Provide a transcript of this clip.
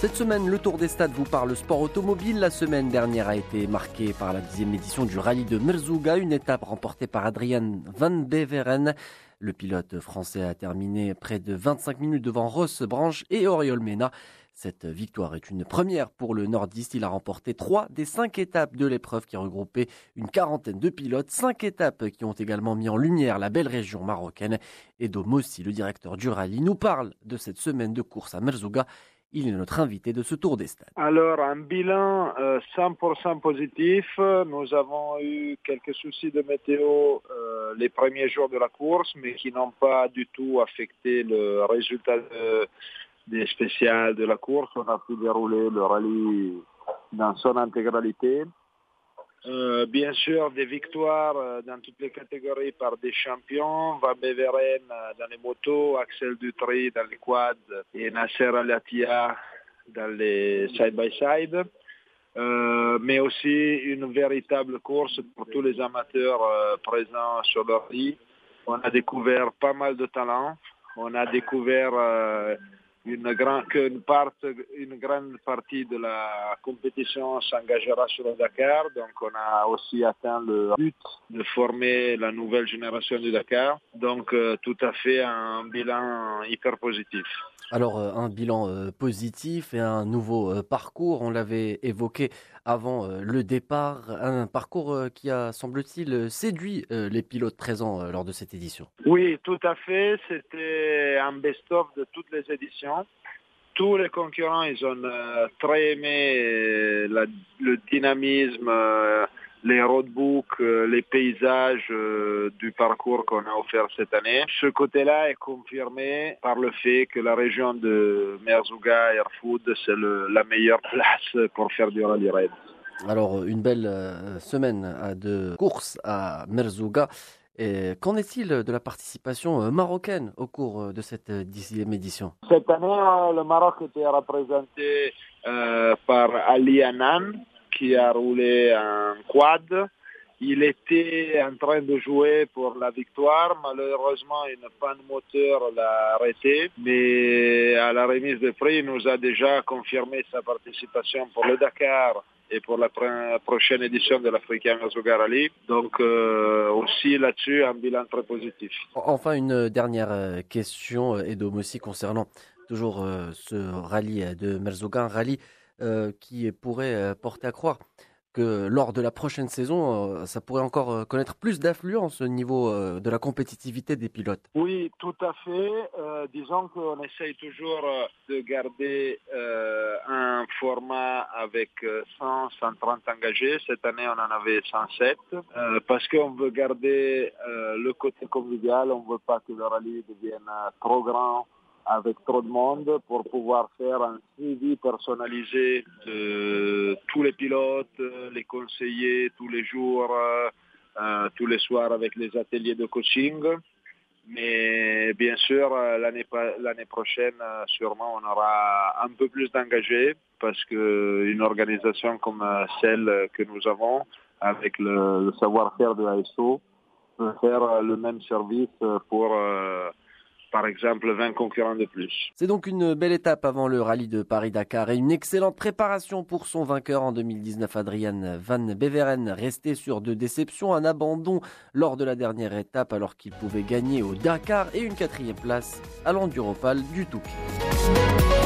Cette semaine, le Tour des Stades vous parle sport automobile. La semaine dernière a été marquée par la dixième édition du rallye de Merzouga, une étape remportée par Adrian Van Beveren. Le pilote français a terminé près de 25 minutes devant Ross Branch et Oriol Mena. Cette victoire est une première pour le nordiste. Il a remporté trois des cinq étapes de l'épreuve qui regroupait une quarantaine de pilotes. Cinq étapes qui ont également mis en lumière la belle région marocaine. Edo Mossi, le directeur du rallye, nous parle de cette semaine de course à Merzouga. Il est notre invité de ce tour des stades. Alors, un bilan 100% euh, positif. Nous avons eu quelques soucis de météo euh, les premiers jours de la course, mais qui n'ont pas du tout affecté le résultat de, des spéciales de la course. On a pu dérouler le rallye dans son intégralité. Euh, bien sûr, des victoires euh, dans toutes les catégories par des champions. Van Beveren euh, dans les motos, Axel Dutry dans les quads et Nasser Alatia dans les side-by-side. mais aussi une véritable course pour tous les amateurs présents sur le rallye. On a découvert pas mal de talents. On a découvert une, grand, qu'une part, une grande partie de la compétition s'engagera sur le Dakar. Donc on a aussi atteint le but de former la nouvelle génération du Dakar. Donc euh, tout à fait un bilan hyper positif. Alors euh, un bilan euh, positif et un nouveau parcours, on l'avait évoqué avant le départ, un parcours qui a, semble-t-il, séduit les pilotes présents lors de cette édition. Oui, tout à fait. C'était un best-of de toutes les éditions tous les concurrents, ils ont très aimé le dynamisme, les roadbooks, euh, les paysages euh, du parcours qu'on a offert cette année. Ce côté-là est confirmé par le fait que la région de Merzouga Airfood, c'est la meilleure place pour faire du rallye raid. Alors, une belle euh, semaine de course à Merzouga. Qu'en est-il de la participation marocaine au cours de cette dixième édition? Cette année, le Maroc était représenté par Ali Anan, qui a roulé un quad. Il était en train de jouer pour la victoire. Malheureusement, une panne moteur l'a arrêté. Mais à la remise de prix, il nous a déjà confirmé sa participation pour le Dakar et pour la prochaine édition de l'Africain Azougar Rally. Donc euh, aussi là-dessus, un bilan très positif. Enfin, une dernière euh, question, Edom aussi, concernant toujours euh, ce rallye de Merzouga, un rallye euh, qui pourrait euh, porter à croire que lors de la prochaine saison, euh, ça pourrait encore connaître plus d'affluence au niveau de la compétitivité des pilotes. Oui, tout à fait. disons qu'on essaye toujours de garder format avec 100, 130 engagés. Cette année, on en avait 107 parce qu'on veut garder le côté convivial. On ne veut pas que le rallye devienne trop grand avec trop de monde pour pouvoir faire un suivi personnalisé de tous les pilotes, les conseillers tous les jours, euh, tous les soirs avec les ateliers de coaching. Mais bien sûr, l'année prochaine, sûrement, on aura un peu plus d'engagés parce qu'une organisation comme celle que nous avons, avec le, savoir-faire de ASO, peut faire le même service pour euh, par exemple 20 concurrents de plus. C'est donc une belle étape avant le rallye de Paris-Dakar et une excellente préparation pour son vainqueur en 2019, Adrian Van Beveren, resté sur deux déceptions, un abandon lors de la dernière étape alors qu'il pouvait gagner au Dakar et une quatrième place à l'Enduropal du Touquet.